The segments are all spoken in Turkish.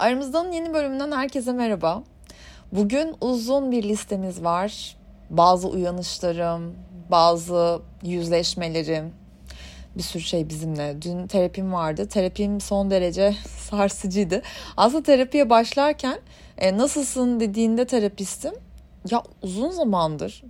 Aramızdan yeni bölümünden herkese merhaba. Bugün uzun bir listemiz var. Bazı uyanışlarım, bazı yüzleşmelerim, bir sürü şey bizimle. Dün terapim vardı. Terapim son derece sarsıcıydı. Aslında terapiye başlarken e, nasılsın dediğinde terapistim. Ya uzun zamandır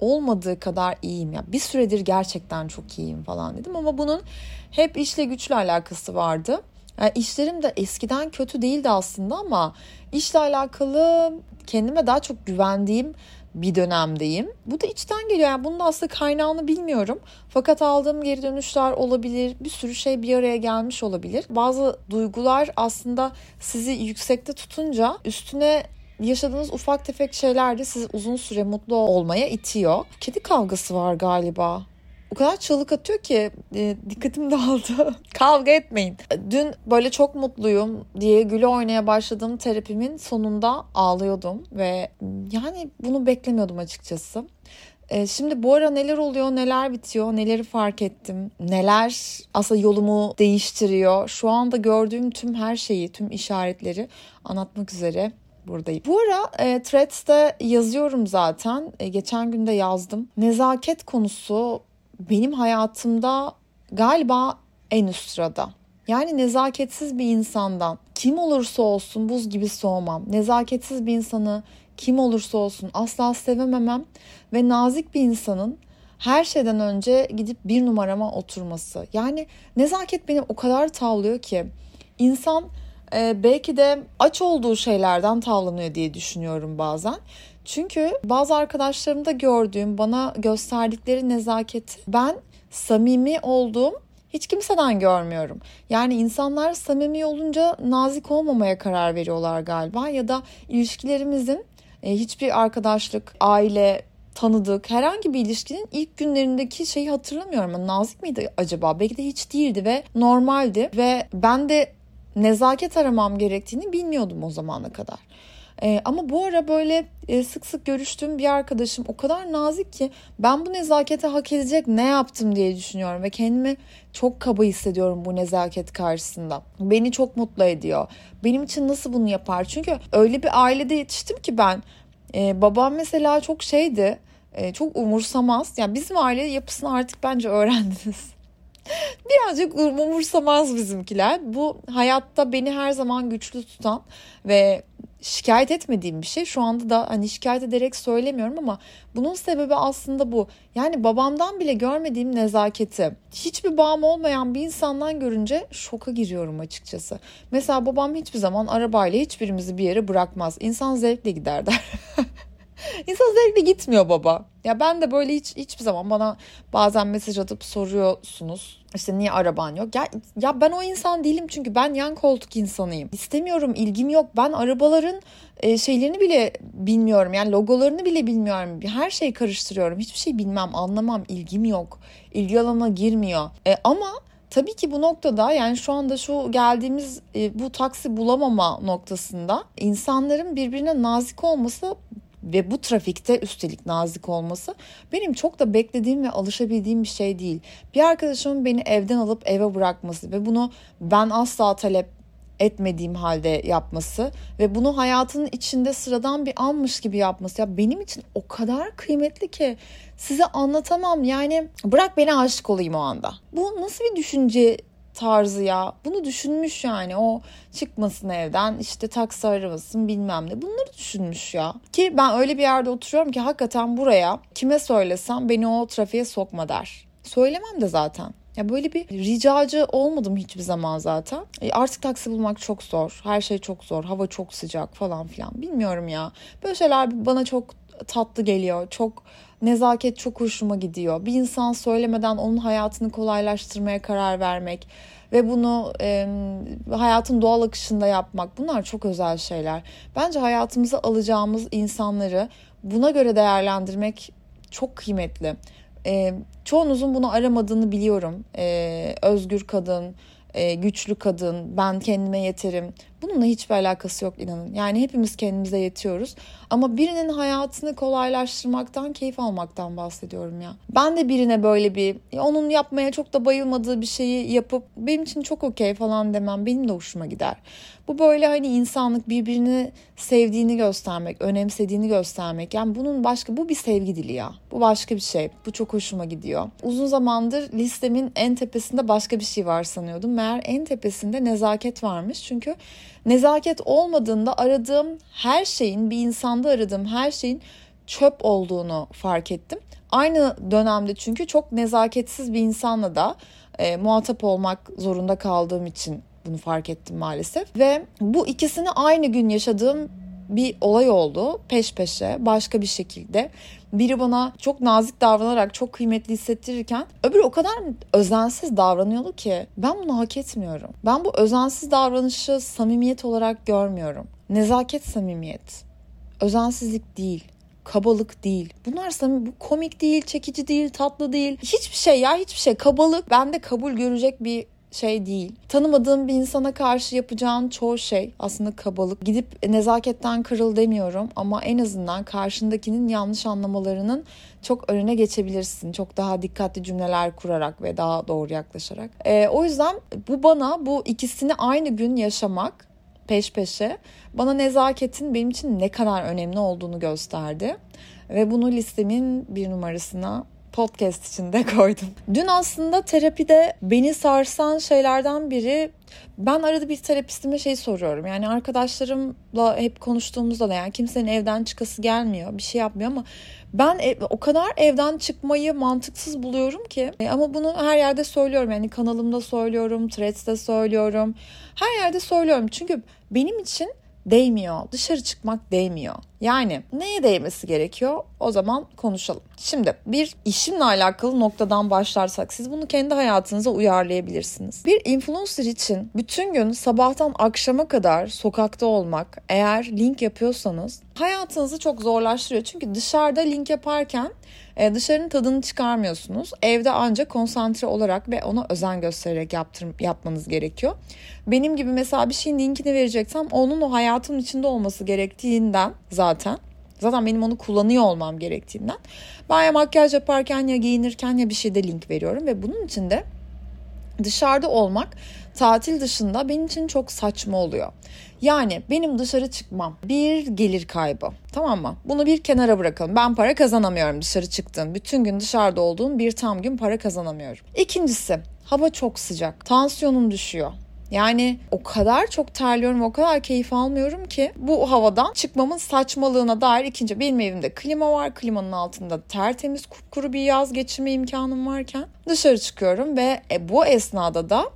olmadığı kadar iyiyim ya. Bir süredir gerçekten çok iyiyim falan dedim ama bunun hep işle güçle alakası vardı. Yani işlerim de eskiden kötü değildi aslında ama işle alakalı kendime daha çok güvendiğim bir dönemdeyim. Bu da içten geliyor. Yani bunun da aslında kaynağını bilmiyorum. Fakat aldığım geri dönüşler olabilir. Bir sürü şey bir araya gelmiş olabilir. Bazı duygular aslında sizi yüksekte tutunca üstüne yaşadığınız ufak tefek şeyler de sizi uzun süre mutlu olmaya itiyor. Kedi kavgası var galiba o kadar çığlık atıyor ki e, dikkatim dağıldı. Kavga etmeyin. Dün böyle çok mutluyum diye güle oynaya başladığım terapimin sonunda ağlıyordum ve yani bunu beklemiyordum açıkçası. E, şimdi bu ara neler oluyor, neler bitiyor, neleri fark ettim, neler aslında yolumu değiştiriyor. Şu anda gördüğüm tüm her şeyi, tüm işaretleri anlatmak üzere buradayım. Bu ara e, Threads'te yazıyorum zaten. E, geçen gün de yazdım. Nezaket konusu benim hayatımda galiba en üst sırada. Yani nezaketsiz bir insandan kim olursa olsun buz gibi soğumam. Nezaketsiz bir insanı kim olursa olsun asla sevememem ve nazik bir insanın her şeyden önce gidip bir numarama oturması. Yani nezaket beni o kadar tavlıyor ki insan e, belki de aç olduğu şeylerden tavlanıyor diye düşünüyorum bazen. Çünkü bazı arkadaşlarımda gördüğüm, bana gösterdikleri nezaketi ben samimi olduğum hiç kimseden görmüyorum. Yani insanlar samimi olunca nazik olmamaya karar veriyorlar galiba ya da ilişkilerimizin e, hiçbir arkadaşlık, aile, tanıdık herhangi bir ilişkinin ilk günlerindeki şeyi hatırlamıyorum. Nazik miydi acaba? Belki de hiç değildi ve normaldi ve ben de nezaket aramam gerektiğini bilmiyordum o zamana kadar. E, ama bu ara böyle e, sık sık görüştüğüm bir arkadaşım o kadar nazik ki ben bu nezakete hak edecek ne yaptım diye düşünüyorum ve kendimi çok kaba hissediyorum bu nezaket karşısında. Beni çok mutlu ediyor. Benim için nasıl bunu yapar? Çünkü öyle bir ailede yetiştim ki ben e, babam mesela çok şeydi e, çok umursamaz. Yani bizim aile yapısını artık bence öğrendiniz. Birazcık umursamaz bizimkiler. Bu hayatta beni her zaman güçlü tutan ve şikayet etmediğim bir şey. Şu anda da hani şikayet ederek söylemiyorum ama bunun sebebi aslında bu. Yani babamdan bile görmediğim nezaketi hiçbir bağım olmayan bir insandan görünce şoka giriyorum açıkçası. Mesela babam hiçbir zaman arabayla hiçbirimizi bir yere bırakmaz. İnsan zevkle gider der. İnsan zevkle gitmiyor baba. Ya ben de böyle hiç hiçbir zaman bana bazen mesaj atıp soruyorsunuz. İşte niye araban yok? Ya, ya ben o insan değilim çünkü ben yan koltuk insanıyım. İstemiyorum, ilgim yok. Ben arabaların e, şeylerini bile bilmiyorum. Yani logolarını bile bilmiyorum. Her şeyi karıştırıyorum. Hiçbir şey bilmem, anlamam, ilgim yok. İlgi alanıma girmiyor. E, ama Tabii ki bu noktada yani şu anda şu geldiğimiz e, bu taksi bulamama noktasında insanların birbirine nazik olması ve bu trafikte üstelik nazik olması benim çok da beklediğim ve alışabildiğim bir şey değil. Bir arkadaşımın beni evden alıp eve bırakması ve bunu ben asla talep etmediğim halde yapması ve bunu hayatının içinde sıradan bir anmış gibi yapması ya benim için o kadar kıymetli ki size anlatamam yani bırak beni aşık olayım o anda. Bu nasıl bir düşünce tarzı ya. Bunu düşünmüş yani o çıkmasın evden işte taksi aramasın bilmem ne. Bunları düşünmüş ya. Ki ben öyle bir yerde oturuyorum ki hakikaten buraya kime söylesem beni o trafiğe sokma der. Söylemem de zaten. Ya böyle bir ricacı olmadım hiçbir zaman zaten. E artık taksi bulmak çok zor. Her şey çok zor. Hava çok sıcak falan filan. Bilmiyorum ya. Böyle şeyler bana çok tatlı geliyor. Çok nezaket çok hoşuma gidiyor. Bir insan söylemeden onun hayatını kolaylaştırmaya karar vermek ve bunu e, hayatın doğal akışında yapmak bunlar çok özel şeyler. Bence hayatımıza alacağımız insanları buna göre değerlendirmek çok kıymetli. E, çoğunuzun bunu aramadığını biliyorum. E, özgür kadın, e, güçlü kadın, ben kendime yeterim. Bununla hiçbir alakası yok inanın. Yani hepimiz kendimize yetiyoruz. Ama birinin hayatını kolaylaştırmaktan, keyif almaktan bahsediyorum ya. Ben de birine böyle bir onun yapmaya çok da bayılmadığı bir şeyi yapıp benim için çok okey falan demem benim de hoşuma gider. Bu böyle hani insanlık birbirini sevdiğini göstermek, önemsediğini göstermek. Yani bunun başka bu bir sevgi dili ya. Bu başka bir şey. Bu çok hoşuma gidiyor. Uzun zamandır listemin en tepesinde başka bir şey var sanıyordum. Meğer en tepesinde nezaket varmış. Çünkü nezaket olmadığında aradığım her şeyin bir insanda aradığım her şeyin çöp olduğunu fark ettim. Aynı dönemde çünkü çok nezaketsiz bir insanla da e, muhatap olmak zorunda kaldığım için bunu fark ettim maalesef. Ve bu ikisini aynı gün yaşadığım bir olay oldu peş peşe başka bir şekilde. Biri bana çok nazik davranarak çok kıymetli hissettirirken öbürü o kadar özensiz davranıyordu ki ben bunu hak etmiyorum. Ben bu özensiz davranışı samimiyet olarak görmüyorum. Nezaket samimiyet. Özensizlik değil kabalık değil. Bunlar samimi, bu komik değil, çekici değil, tatlı değil. Hiçbir şey ya hiçbir şey. Kabalık bende kabul görecek bir şey değil. Tanımadığım bir insana karşı yapacağın çoğu şey aslında kabalık. Gidip nezaketten kırıl demiyorum ama en azından karşındakinin yanlış anlamalarının çok önüne geçebilirsin. Çok daha dikkatli cümleler kurarak ve daha doğru yaklaşarak. Ee, o yüzden bu bana bu ikisini aynı gün yaşamak peş peşe bana nezaketin benim için ne kadar önemli olduğunu gösterdi. Ve bunu listemin bir numarasına podcast içinde koydum. Dün aslında terapide beni sarsan şeylerden biri ben arada bir terapistime şey soruyorum. Yani arkadaşlarımla hep konuştuğumuzda da yani kimsenin evden çıkası gelmiyor. Bir şey yapmıyor ama ben ev, o kadar evden çıkmayı mantıksız buluyorum ki. E, ama bunu her yerde söylüyorum. Yani kanalımda söylüyorum, Threads'te söylüyorum. Her yerde söylüyorum. Çünkü benim için değmiyor. Dışarı çıkmak değmiyor. Yani neye değmesi gerekiyor? O zaman konuşalım. Şimdi bir işimle alakalı noktadan başlarsak siz bunu kendi hayatınıza uyarlayabilirsiniz. Bir influencer için bütün gün sabahtan akşama kadar sokakta olmak eğer link yapıyorsanız hayatınızı çok zorlaştırıyor. Çünkü dışarıda link yaparken e, dışarının tadını çıkarmıyorsunuz. Evde ancak konsantre olarak ve ona özen göstererek yaptır, yapmanız gerekiyor. Benim gibi mesela bir şeyin linkini vereceksem onun o hayatımın içinde olması gerektiğinden zaten Zaten benim onu kullanıyor olmam gerektiğinden. Ben ya makyaj yaparken ya giyinirken ya bir şeyde link veriyorum ve bunun için de dışarıda olmak tatil dışında benim için çok saçma oluyor. Yani benim dışarı çıkmam bir gelir kaybı. Tamam mı? Bunu bir kenara bırakalım. Ben para kazanamıyorum dışarı çıktığım. Bütün gün dışarıda olduğum bir tam gün para kazanamıyorum. İkincisi hava çok sıcak. Tansiyonum düşüyor. Yani o kadar çok terliyorum, o kadar keyif almıyorum ki bu havadan çıkmamın saçmalığına dair ikinci benim evimde klima var. Klimanın altında tertemiz kuru bir yaz geçirme imkanım varken dışarı çıkıyorum ve e, bu esnada da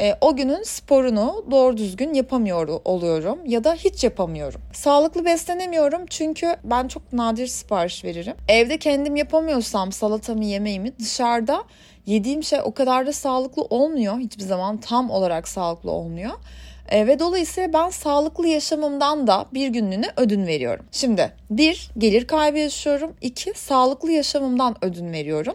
e, o günün sporunu doğru düzgün yapamıyor oluyorum ya da hiç yapamıyorum. Sağlıklı beslenemiyorum çünkü ben çok nadir sipariş veririm. Evde kendim yapamıyorsam salatamı yemeğimi dışarıda yediğim şey o kadar da sağlıklı olmuyor. Hiçbir zaman tam olarak sağlıklı olmuyor. E, ve dolayısıyla ben sağlıklı yaşamımdan da bir günlüğüne ödün veriyorum. Şimdi bir gelir kaybı yaşıyorum. iki sağlıklı yaşamımdan ödün veriyorum.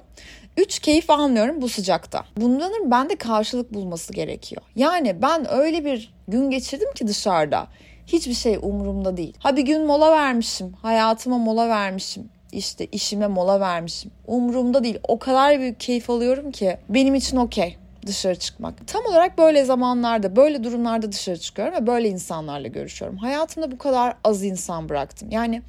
Üç keyif almıyorum bu sıcakta. Bunların bende karşılık bulması gerekiyor. Yani ben öyle bir gün geçirdim ki dışarıda. Hiçbir şey umurumda değil. Ha bir gün mola vermişim. Hayatıma mola vermişim işte işime mola vermişim. Umurumda değil. O kadar büyük keyif alıyorum ki benim için okey dışarı çıkmak. Tam olarak böyle zamanlarda, böyle durumlarda dışarı çıkıyorum ve böyle insanlarla görüşüyorum. Hayatımda bu kadar az insan bıraktım. Yani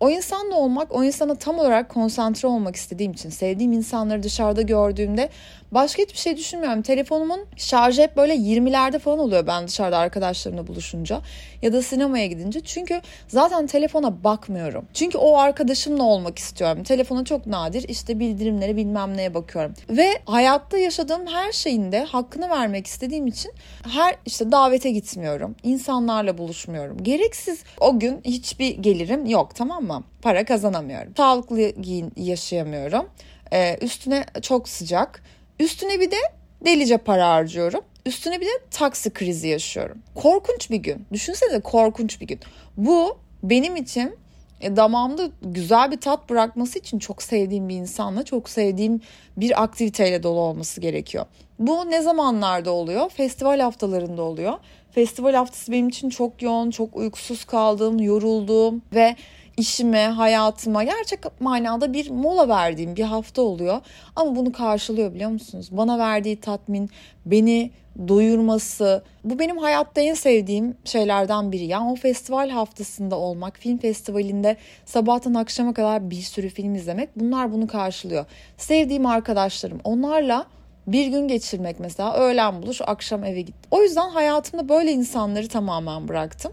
o insanla olmak, o insana tam olarak konsantre olmak istediğim için, sevdiğim insanları dışarıda gördüğümde başka hiçbir şey düşünmüyorum. Telefonumun şarjı hep böyle 20'lerde falan oluyor ben dışarıda arkadaşlarımla buluşunca ya da sinemaya gidince. Çünkü zaten telefona bakmıyorum. Çünkü o arkadaşımla olmak istiyorum. Telefona çok nadir işte bildirimlere bilmem neye bakıyorum. Ve hayatta yaşadığım her şeyin de hakkını vermek istediğim için her işte davete gitmiyorum. İnsanlarla buluşmuyorum. Gereksiz o gün hiçbir gelirim yok tamam mı? Para kazanamıyorum. Sağlıklı giyin yaşayamıyorum. Ee, üstüne çok sıcak. Üstüne bir de delice para harcıyorum. Üstüne bir de taksi krizi yaşıyorum. Korkunç bir gün. Düşünsene korkunç bir gün. Bu benim için e, damağımda güzel bir tat bırakması için çok sevdiğim bir insanla, çok sevdiğim bir aktiviteyle dolu olması gerekiyor. Bu ne zamanlarda oluyor? Festival haftalarında oluyor. festival haftası benim için çok yoğun, çok uykusuz kaldım, yoruldum ve işime, hayatıma gerçek manada bir mola verdiğim bir hafta oluyor. Ama bunu karşılıyor biliyor musunuz? Bana verdiği tatmin, beni doyurması. Bu benim hayatta en sevdiğim şeylerden biri. Yani o festival haftasında olmak, film festivalinde sabahtan akşama kadar bir sürü film izlemek bunlar bunu karşılıyor. Sevdiğim arkadaşlarım onlarla bir gün geçirmek mesela öğlen buluş akşam eve git. O yüzden hayatımda böyle insanları tamamen bıraktım.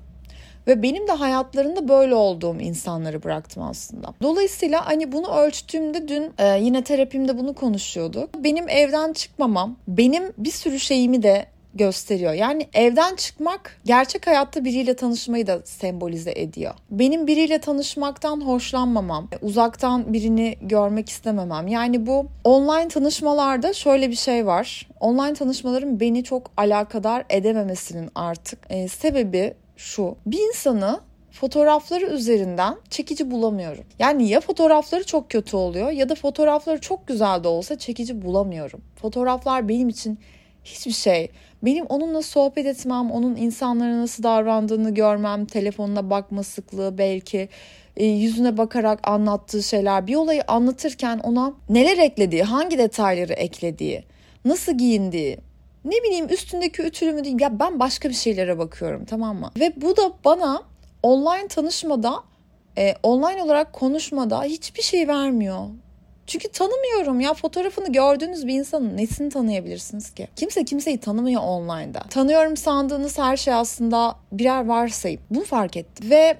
Ve benim de hayatlarında böyle olduğum insanları bıraktım aslında. Dolayısıyla hani bunu ölçtüğümde dün e, yine terapimde bunu konuşuyorduk. Benim evden çıkmamam, benim bir sürü şeyimi de gösteriyor. Yani evden çıkmak gerçek hayatta biriyle tanışmayı da sembolize ediyor. Benim biriyle tanışmaktan hoşlanmamam, uzaktan birini görmek istememem. Yani bu online tanışmalarda şöyle bir şey var. Online tanışmaların beni çok alakadar edememesinin artık e, sebebi şu. Bir insanı fotoğrafları üzerinden çekici bulamıyorum. Yani ya fotoğrafları çok kötü oluyor ya da fotoğrafları çok güzel de olsa çekici bulamıyorum. Fotoğraflar benim için hiçbir şey. Benim onunla sohbet etmem, onun insanlara nasıl davrandığını görmem, telefonuna bakma sıklığı belki e, yüzüne bakarak anlattığı şeyler, bir olayı anlatırken ona neler eklediği, hangi detayları eklediği, nasıl giyindiği, ne bileyim üstündeki ütülü mü değil ya ben başka bir şeylere bakıyorum tamam mı? Ve bu da bana online tanışmada e, online olarak konuşmada hiçbir şey vermiyor. Çünkü tanımıyorum ya fotoğrafını gördüğünüz bir insanın nesini tanıyabilirsiniz ki? Kimse kimseyi tanımıyor online'da. Tanıyorum sandığınız her şey aslında birer varsayım. Bunu fark ettim. Ve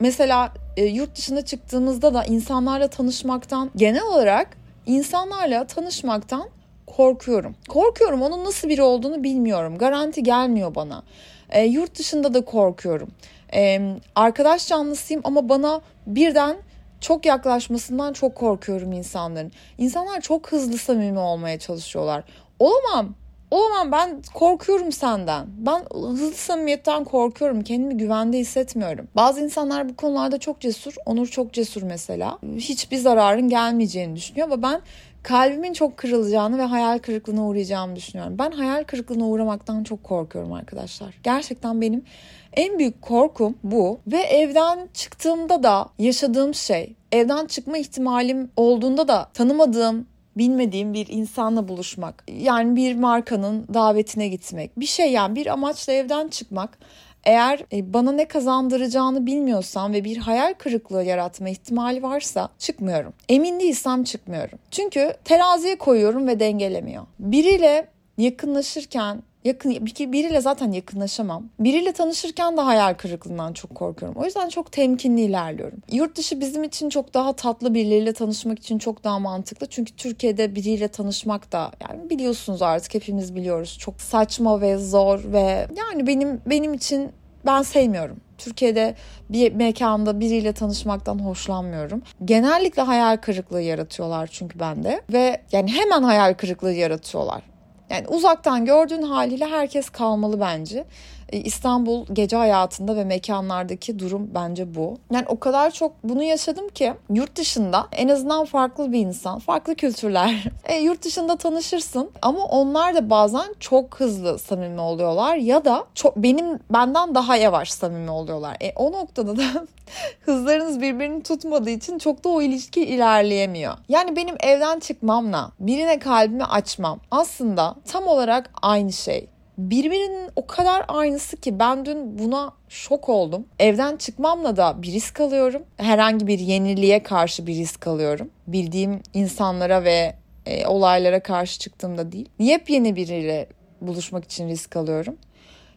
mesela e, yurt dışına çıktığımızda da insanlarla tanışmaktan genel olarak insanlarla tanışmaktan korkuyorum. Korkuyorum onun nasıl biri olduğunu bilmiyorum. Garanti gelmiyor bana. E, yurt dışında da korkuyorum. E, arkadaş canlısıyım ama bana birden çok yaklaşmasından çok korkuyorum insanların. İnsanlar çok hızlı samimi olmaya çalışıyorlar. Olamam. Olamam ben korkuyorum senden. Ben hızlı samimiyetten korkuyorum. Kendimi güvende hissetmiyorum. Bazı insanlar bu konularda çok cesur. Onur çok cesur mesela. Hiçbir zararın gelmeyeceğini düşünüyor ama ben kalbimin çok kırılacağını ve hayal kırıklığına uğrayacağımı düşünüyorum. Ben hayal kırıklığına uğramaktan çok korkuyorum arkadaşlar. Gerçekten benim en büyük korkum bu ve evden çıktığımda da yaşadığım şey, evden çıkma ihtimalim olduğunda da tanımadığım bilmediğim bir insanla buluşmak. Yani bir markanın davetine gitmek. Bir şey yani bir amaçla evden çıkmak eğer e, bana ne kazandıracağını bilmiyorsam ve bir hayal kırıklığı yaratma ihtimali varsa çıkmıyorum. Emin değilsem çıkmıyorum. Çünkü teraziye koyuyorum ve dengelemiyor. Biriyle yakınlaşırken yakın biriyle zaten yakınlaşamam. Biriyle tanışırken de hayal kırıklığından çok korkuyorum. O yüzden çok temkinli ilerliyorum. Yurt dışı bizim için çok daha tatlı birileriyle tanışmak için çok daha mantıklı. Çünkü Türkiye'de biriyle tanışmak da yani biliyorsunuz artık hepimiz biliyoruz. Çok saçma ve zor ve yani benim benim için ben sevmiyorum. Türkiye'de bir mekanda biriyle tanışmaktan hoşlanmıyorum. Genellikle hayal kırıklığı yaratıyorlar çünkü bende ve yani hemen hayal kırıklığı yaratıyorlar. Yani uzaktan gördüğün haliyle herkes kalmalı bence. E, İstanbul gece hayatında ve mekanlardaki durum bence bu. Yani o kadar çok bunu yaşadım ki yurt dışında en azından farklı bir insan, farklı kültürler. E, yurt dışında tanışırsın ama onlar da bazen çok hızlı samimi oluyorlar ya da çok benim benden daha yavaş samimi oluyorlar. E, o noktada da hızlarınız birbirini tutmadığı için çok da o ilişki ilerleyemiyor. Yani benim evden çıkmamla birine kalbimi açmam aslında tam olarak aynı şey birbirinin o kadar aynısı ki ben dün buna şok oldum. Evden çıkmamla da bir risk alıyorum. Herhangi bir yeniliğe karşı bir risk alıyorum. Bildiğim insanlara ve e, olaylara karşı çıktığımda değil. Yepyeni biriyle buluşmak için risk alıyorum.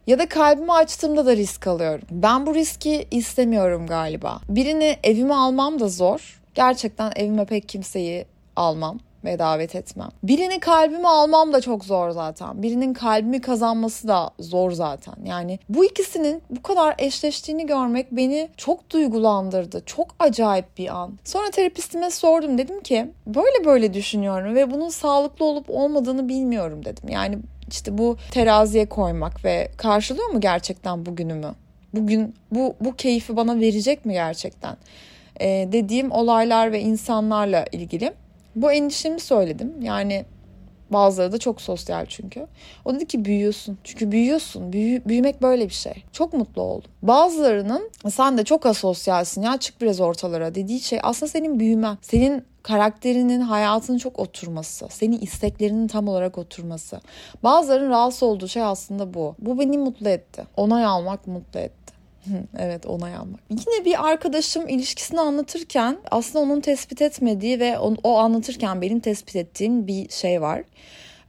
Ya da kalbimi açtığımda da risk alıyorum. Ben bu riski istemiyorum galiba. Birini evime almam da zor. Gerçekten evime pek kimseyi almam ve davet etmem. Birinin kalbimi almam da çok zor zaten. Birinin kalbimi kazanması da zor zaten. Yani bu ikisinin bu kadar eşleştiğini görmek beni çok duygulandırdı. Çok acayip bir an. Sonra terapistime sordum. Dedim ki böyle böyle düşünüyorum ve bunun sağlıklı olup olmadığını bilmiyorum dedim. Yani işte bu teraziye koymak ve karşılıyor mu gerçekten bugünümü? Bugün bu bu keyfi bana verecek mi gerçekten? Ee, dediğim olaylar ve insanlarla ilgili bu endişemi söyledim. Yani Bazıları da çok sosyal çünkü. O dedi ki büyüyorsun. Çünkü büyüyorsun. Büyü, büyümek böyle bir şey. Çok mutlu oldum. Bazılarının sen de çok asosyalsin ya çık biraz ortalara dediği şey aslında senin büyümen. Senin karakterinin, hayatının çok oturması, senin isteklerinin tam olarak oturması. Bazılarının rahatsız olduğu şey aslında bu. Bu beni mutlu etti. Onay almak mutlu etti. Evet onay almak. Yine bir arkadaşım ilişkisini anlatırken aslında onun tespit etmediği ve o, anlatırken benim tespit ettiğim bir şey var.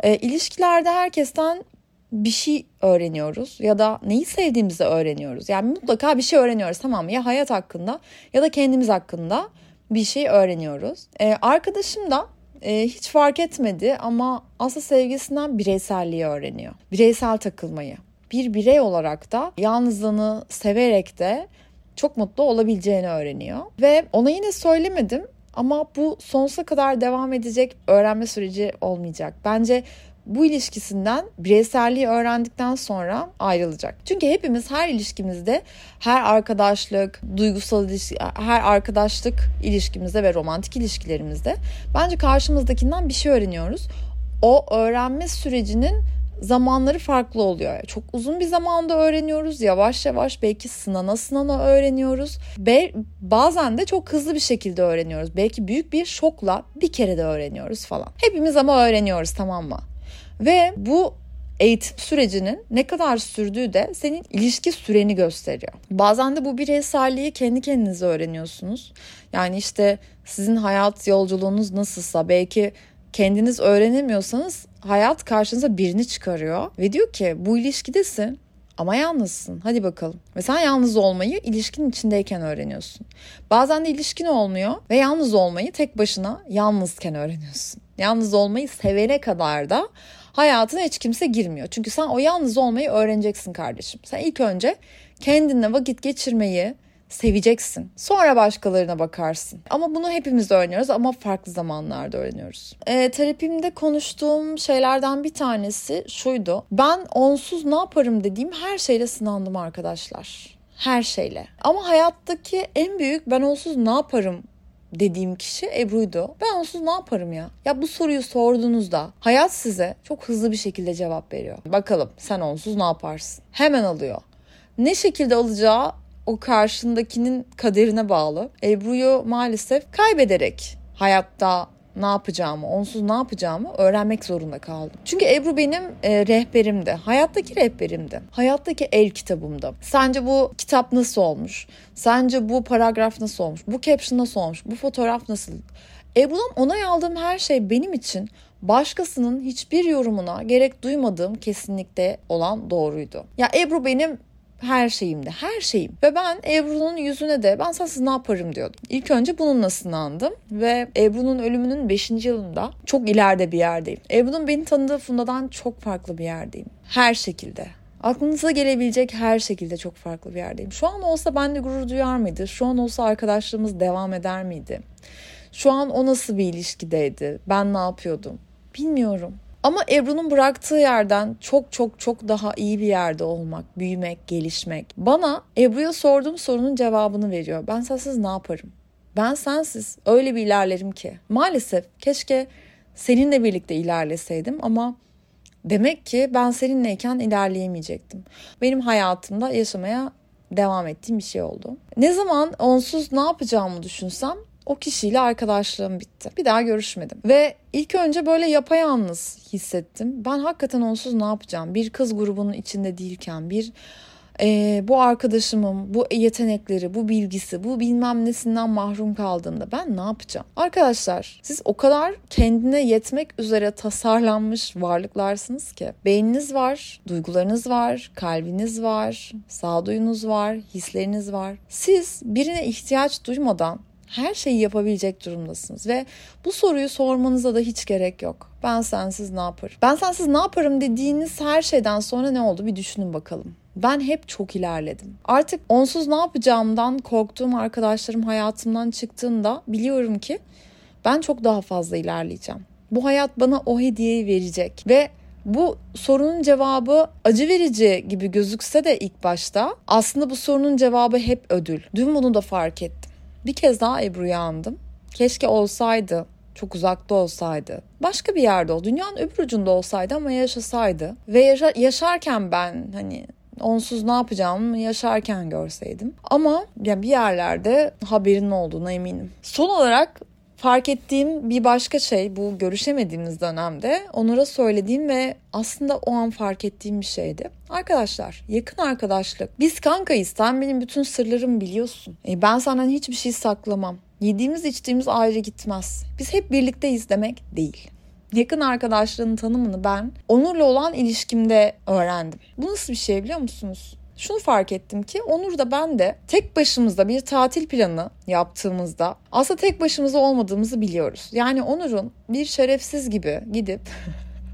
E, ilişkilerde herkesten bir şey öğreniyoruz ya da neyi sevdiğimizi öğreniyoruz. Yani mutlaka bir şey öğreniyoruz tamam mı? Ya hayat hakkında ya da kendimiz hakkında bir şey öğreniyoruz. Ee, arkadaşım da e, hiç fark etmedi ama aslında sevgisinden bireyselliği öğreniyor. Bireysel takılmayı. Bir birey olarak da yalnızlığını severek de çok mutlu olabileceğini öğreniyor. Ve ona yine söylemedim ama bu sonsuza kadar devam edecek öğrenme süreci olmayacak. Bence bu ilişkisinden bireyselliği öğrendikten sonra ayrılacak. Çünkü hepimiz her ilişkimizde, her arkadaşlık, duygusal ilişki, her arkadaşlık ilişkimizde ve romantik ilişkilerimizde bence karşımızdakinden bir şey öğreniyoruz. O öğrenme sürecinin zamanları farklı oluyor. Çok uzun bir zamanda öğreniyoruz. Yavaş yavaş belki sınana sınana öğreniyoruz. Be bazen de çok hızlı bir şekilde öğreniyoruz. Belki büyük bir şokla bir kere de öğreniyoruz falan. Hepimiz ama öğreniyoruz tamam mı? Ve bu eğitim sürecinin ne kadar sürdüğü de senin ilişki süreni gösteriyor. Bazen de bu bireyselliği kendi kendinize öğreniyorsunuz. Yani işte sizin hayat yolculuğunuz nasılsa belki kendiniz öğrenemiyorsanız hayat karşınıza birini çıkarıyor ve diyor ki bu ilişkidesin ama yalnızsın. Hadi bakalım. Ve sen yalnız olmayı ilişkinin içindeyken öğreniyorsun. Bazen de ilişkin olmuyor ve yalnız olmayı tek başına yalnızken öğreniyorsun. Yalnız olmayı sevene kadar da hayatına hiç kimse girmiyor. Çünkü sen o yalnız olmayı öğreneceksin kardeşim. Sen ilk önce kendinle vakit geçirmeyi seveceksin. Sonra başkalarına bakarsın. Ama bunu hepimiz öğreniyoruz ama farklı zamanlarda öğreniyoruz. E, terapimde konuştuğum şeylerden bir tanesi şuydu. Ben onsuz ne yaparım dediğim her şeyle sınandım arkadaşlar. Her şeyle. Ama hayattaki en büyük ben onsuz ne yaparım dediğim kişi Ebru'ydu. Ben onsuz ne yaparım ya? Ya bu soruyu sorduğunuzda hayat size çok hızlı bir şekilde cevap veriyor. Bakalım sen onsuz ne yaparsın? Hemen alıyor. Ne şekilde alacağı o karşındakinin kaderine bağlı. Ebru'yu maalesef kaybederek hayatta ne yapacağımı, onsuz ne yapacağımı öğrenmek zorunda kaldım. Çünkü Ebru benim e, rehberimdi. Hayattaki rehberimdi. Hayattaki el kitabımdı. Sence bu kitap nasıl olmuş? Sence bu paragraf nasıl olmuş? Bu caption nasıl olmuş? Bu fotoğraf nasıl? Ebru'dan onay aldığım her şey benim için başkasının hiçbir yorumuna gerek duymadığım kesinlikle olan doğruydu. Ya Ebru benim her şeyimde, her şeyim. Ve ben Ebru'nun yüzüne de ben sensiz ne yaparım diyordum. İlk önce bununla sınandım ve Ebru'nun ölümünün 5. yılında çok ileride bir yerdeyim. Ebru'nun beni tanıdığı Funda'dan çok farklı bir yerdeyim. Her şekilde. Aklınıza gelebilecek her şekilde çok farklı bir yerdeyim. Şu an olsa ben de gurur duyar mıydı? Şu an olsa arkadaşlığımız devam eder miydi? Şu an o nasıl bir ilişkideydi? Ben ne yapıyordum? Bilmiyorum. Ama Ebru'nun bıraktığı yerden çok çok çok daha iyi bir yerde olmak, büyümek, gelişmek. Bana Ebru'ya sorduğum sorunun cevabını veriyor. Ben sensiz ne yaparım? Ben sensiz öyle bir ilerlerim ki. Maalesef keşke seninle birlikte ilerleseydim ama demek ki ben seninleyken ilerleyemeyecektim. Benim hayatımda yaşamaya devam ettiğim bir şey oldu. Ne zaman onsuz ne yapacağımı düşünsem o kişiyle arkadaşlığım bitti. Bir daha görüşmedim. Ve ilk önce böyle yapayalnız hissettim. Ben hakikaten onsuz ne yapacağım? Bir kız grubunun içinde değilken bir e, bu arkadaşımın bu yetenekleri, bu bilgisi, bu bilmem nesinden mahrum kaldığında ben ne yapacağım? Arkadaşlar siz o kadar kendine yetmek üzere tasarlanmış varlıklarsınız ki. Beyniniz var, duygularınız var, kalbiniz var, sağduyunuz var, hisleriniz var. Siz birine ihtiyaç duymadan her şeyi yapabilecek durumdasınız ve bu soruyu sormanıza da hiç gerek yok. Ben sensiz ne yaparım? Ben sensiz ne yaparım dediğiniz her şeyden sonra ne oldu bir düşünün bakalım. Ben hep çok ilerledim. Artık onsuz ne yapacağımdan korktuğum arkadaşlarım hayatımdan çıktığında biliyorum ki ben çok daha fazla ilerleyeceğim. Bu hayat bana o hediyeyi verecek ve bu sorunun cevabı acı verici gibi gözükse de ilk başta aslında bu sorunun cevabı hep ödül. Dün bunu da fark ettim. Bir kez daha Ebru'yu andım. Keşke olsaydı. çok uzakta olsaydı, başka bir yerde ol, dünyanın öbür ucunda olsaydı ama yaşasaydı ve yaşa- yaşarken ben hani onsuz ne yapacağımı yaşarken görseydim. Ama yani bir yerlerde haberin olduğuna eminim. Son olarak fark ettiğim bir başka şey bu görüşemediğimiz dönemde Onur'a söylediğim ve aslında o an fark ettiğim bir şeydi. Arkadaşlar yakın arkadaşlık. Biz kankayız sen benim bütün sırlarımı biliyorsun. E, ben senden hiçbir şey saklamam. Yediğimiz içtiğimiz ayrı gitmez. Biz hep birlikteyiz demek değil. Yakın arkadaşlığın tanımını ben Onur'la olan ilişkimde öğrendim. Bu nasıl bir şey biliyor musunuz? Şunu fark ettim ki Onur da ben de tek başımızda bir tatil planı yaptığımızda aslında tek başımıza olmadığımızı biliyoruz. Yani Onur'un bir şerefsiz gibi gidip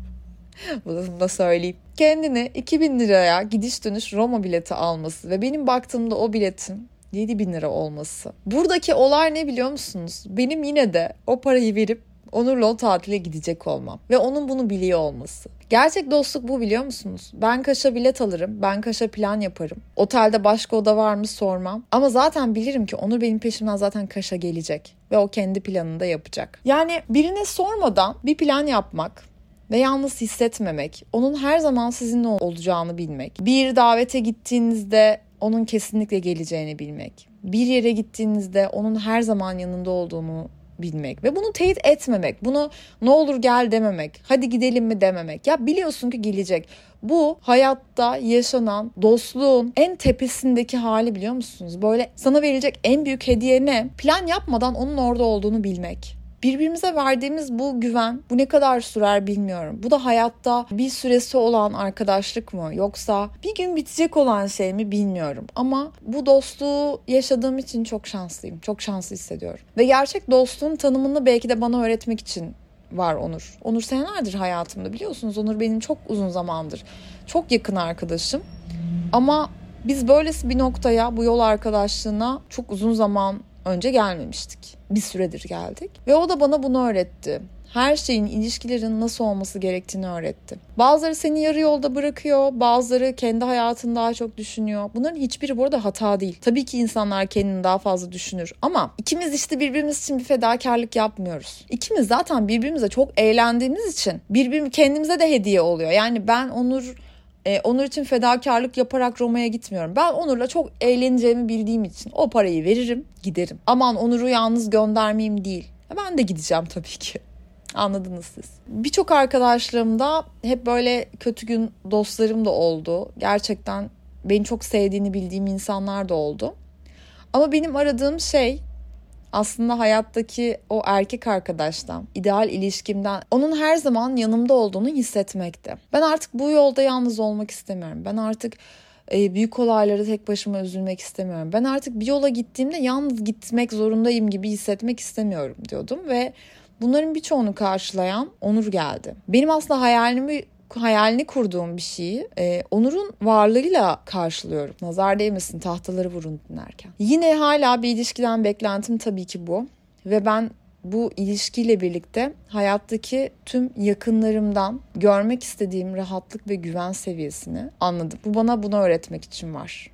bunu da söyleyeyim. Kendine 2000 liraya gidiş dönüş Roma bileti alması ve benim baktığımda o biletin 7 bin lira olması. Buradaki olay ne biliyor musunuz? Benim yine de o parayı verip Onur'la o tatile gidecek olmam ve onun bunu biliyor olması. Gerçek dostluk bu biliyor musunuz? Ben Kaş'a bilet alırım, ben Kaş'a plan yaparım. Otelde başka oda var mı sormam. Ama zaten bilirim ki Onur benim peşimden zaten Kaş'a gelecek ve o kendi planını da yapacak. Yani birine sormadan bir plan yapmak, ve yalnız hissetmemek, onun her zaman sizinle olacağını bilmek, bir davete gittiğinizde onun kesinlikle geleceğini bilmek, bir yere gittiğinizde onun her zaman yanında olduğunu bilmek ve bunu teyit etmemek. Bunu ne olur gel dememek. Hadi gidelim mi dememek. Ya biliyorsun ki gelecek. Bu hayatta yaşanan dostluğun en tepesindeki hali biliyor musunuz? Böyle sana verilecek en büyük hediye ne? Plan yapmadan onun orada olduğunu bilmek. Birbirimize verdiğimiz bu güven bu ne kadar sürer bilmiyorum. Bu da hayatta bir süresi olan arkadaşlık mı yoksa bir gün bitecek olan şey mi bilmiyorum. Ama bu dostluğu yaşadığım için çok şanslıyım. Çok şanslı hissediyorum. Ve gerçek dostluğun tanımını belki de bana öğretmek için var Onur. Onur senelerdir hayatımda biliyorsunuz. Onur benim çok uzun zamandır. Çok yakın arkadaşım. Ama biz böylesi bir noktaya bu yol arkadaşlığına çok uzun zaman önce gelmemiştik. Bir süredir geldik. Ve o da bana bunu öğretti. Her şeyin, ilişkilerin nasıl olması gerektiğini öğretti. Bazıları seni yarı yolda bırakıyor, bazıları kendi hayatını daha çok düşünüyor. Bunların hiçbiri bu arada hata değil. Tabii ki insanlar kendini daha fazla düşünür ama ikimiz işte birbirimiz için bir fedakarlık yapmıyoruz. İkimiz zaten birbirimize çok eğlendiğimiz için birbirimiz kendimize de hediye oluyor. Yani ben Onur e, Onur için fedakarlık yaparak Roma'ya gitmiyorum. Ben Onur'la çok eğleneceğimi bildiğim için o parayı veririm giderim. Aman Onur'u yalnız göndermeyeyim değil. Ben de gideceğim tabii ki. Anladınız siz. Birçok arkadaşlarımda hep böyle kötü gün dostlarım da oldu. Gerçekten beni çok sevdiğini bildiğim insanlar da oldu. Ama benim aradığım şey aslında hayattaki o erkek arkadaştan, ideal ilişkimden onun her zaman yanımda olduğunu hissetmekti. Ben artık bu yolda yalnız olmak istemiyorum. Ben artık e, büyük olayları tek başıma üzülmek istemiyorum. Ben artık bir yola gittiğimde yalnız gitmek zorundayım gibi hissetmek istemiyorum diyordum ve bunların birçoğunu karşılayan Onur geldi. Benim aslında hayalimi hayalini kurduğum bir şeyi e, Onur'un varlığıyla karşılıyorum. Nazar değmesin tahtaları vurun dinlerken. Yine hala bir ilişkiden beklentim tabii ki bu. Ve ben bu ilişkiyle birlikte hayattaki tüm yakınlarımdan görmek istediğim rahatlık ve güven seviyesini anladım. Bu bana bunu öğretmek için var.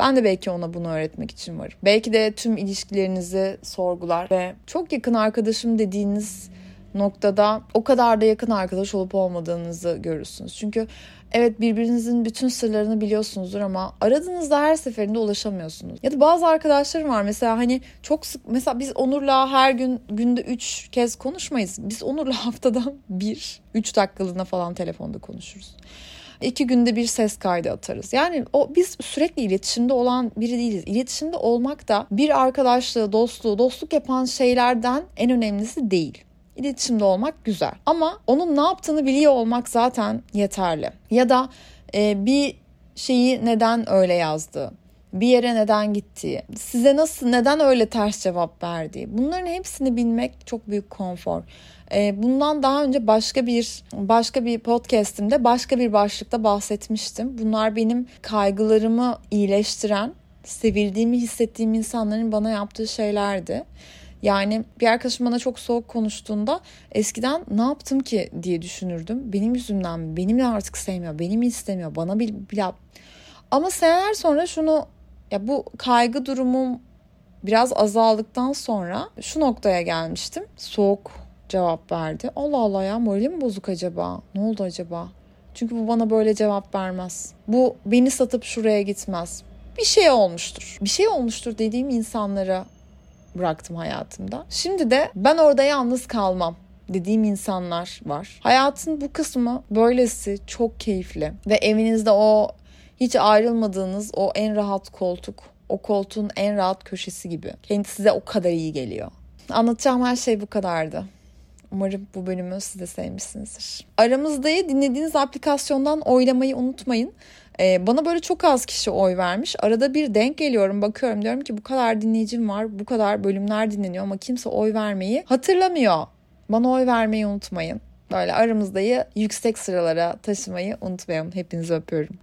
Ben de belki ona bunu öğretmek için varım. Belki de tüm ilişkilerinizi sorgular ve çok yakın arkadaşım dediğiniz noktada o kadar da yakın arkadaş olup olmadığınızı görürsünüz. Çünkü evet birbirinizin bütün sırlarını biliyorsunuzdur ama aradığınızda her seferinde ulaşamıyorsunuz. Ya da bazı arkadaşlarım var mesela hani çok sık mesela biz Onur'la her gün günde 3 kez konuşmayız. Biz Onur'la haftada bir 3 dakikalığına falan telefonda konuşuruz iki günde bir ses kaydı atarız. Yani o biz sürekli iletişimde olan biri değiliz. İletişimde olmak da bir arkadaşlığı, dostluğu, dostluk yapan şeylerden en önemlisi değil. İletişimde olmak güzel. Ama onun ne yaptığını biliyor olmak zaten yeterli. Ya da e, bir şeyi neden öyle yazdı? bir yere neden gittiği, size nasıl neden öyle ters cevap verdiği. Bunların hepsini bilmek çok büyük konfor. E, bundan daha önce başka bir başka bir podcast'imde başka bir başlıkta bahsetmiştim. Bunlar benim kaygılarımı iyileştiren, sevildiğimi hissettiğim insanların bana yaptığı şeylerdi. Yani bir arkadaşım bana çok soğuk konuştuğunda eskiden ne yaptım ki diye düşünürdüm. Benim yüzümden mi? Benimle artık sevmiyor, beni mi istemiyor, bana bir, bir ama seneler sonra şunu ya bu kaygı durumum biraz azaldıktan sonra şu noktaya gelmiştim. Soğuk cevap verdi. Allah Allah ya moralim bozuk acaba? Ne oldu acaba? Çünkü bu bana böyle cevap vermez. Bu beni satıp şuraya gitmez. Bir şey olmuştur. Bir şey olmuştur dediğim insanlara bıraktım hayatımda. Şimdi de ben orada yalnız kalmam dediğim insanlar var. Hayatın bu kısmı böylesi çok keyifli ve evinizde o hiç ayrılmadığınız o en rahat koltuk, o koltuğun en rahat köşesi gibi. Kendi size o kadar iyi geliyor. Anlatacağım her şey bu kadardı. Umarım bu bölümü siz de sevmişsinizdir. Aramızdayı dinlediğiniz aplikasyondan oylamayı unutmayın. Ee, bana böyle çok az kişi oy vermiş. Arada bir denk geliyorum bakıyorum diyorum ki bu kadar dinleyicim var bu kadar bölümler dinleniyor ama kimse oy vermeyi hatırlamıyor. Bana oy vermeyi unutmayın. Böyle aramızdayı yüksek sıralara taşımayı unutmayalım. Hepinizi öpüyorum.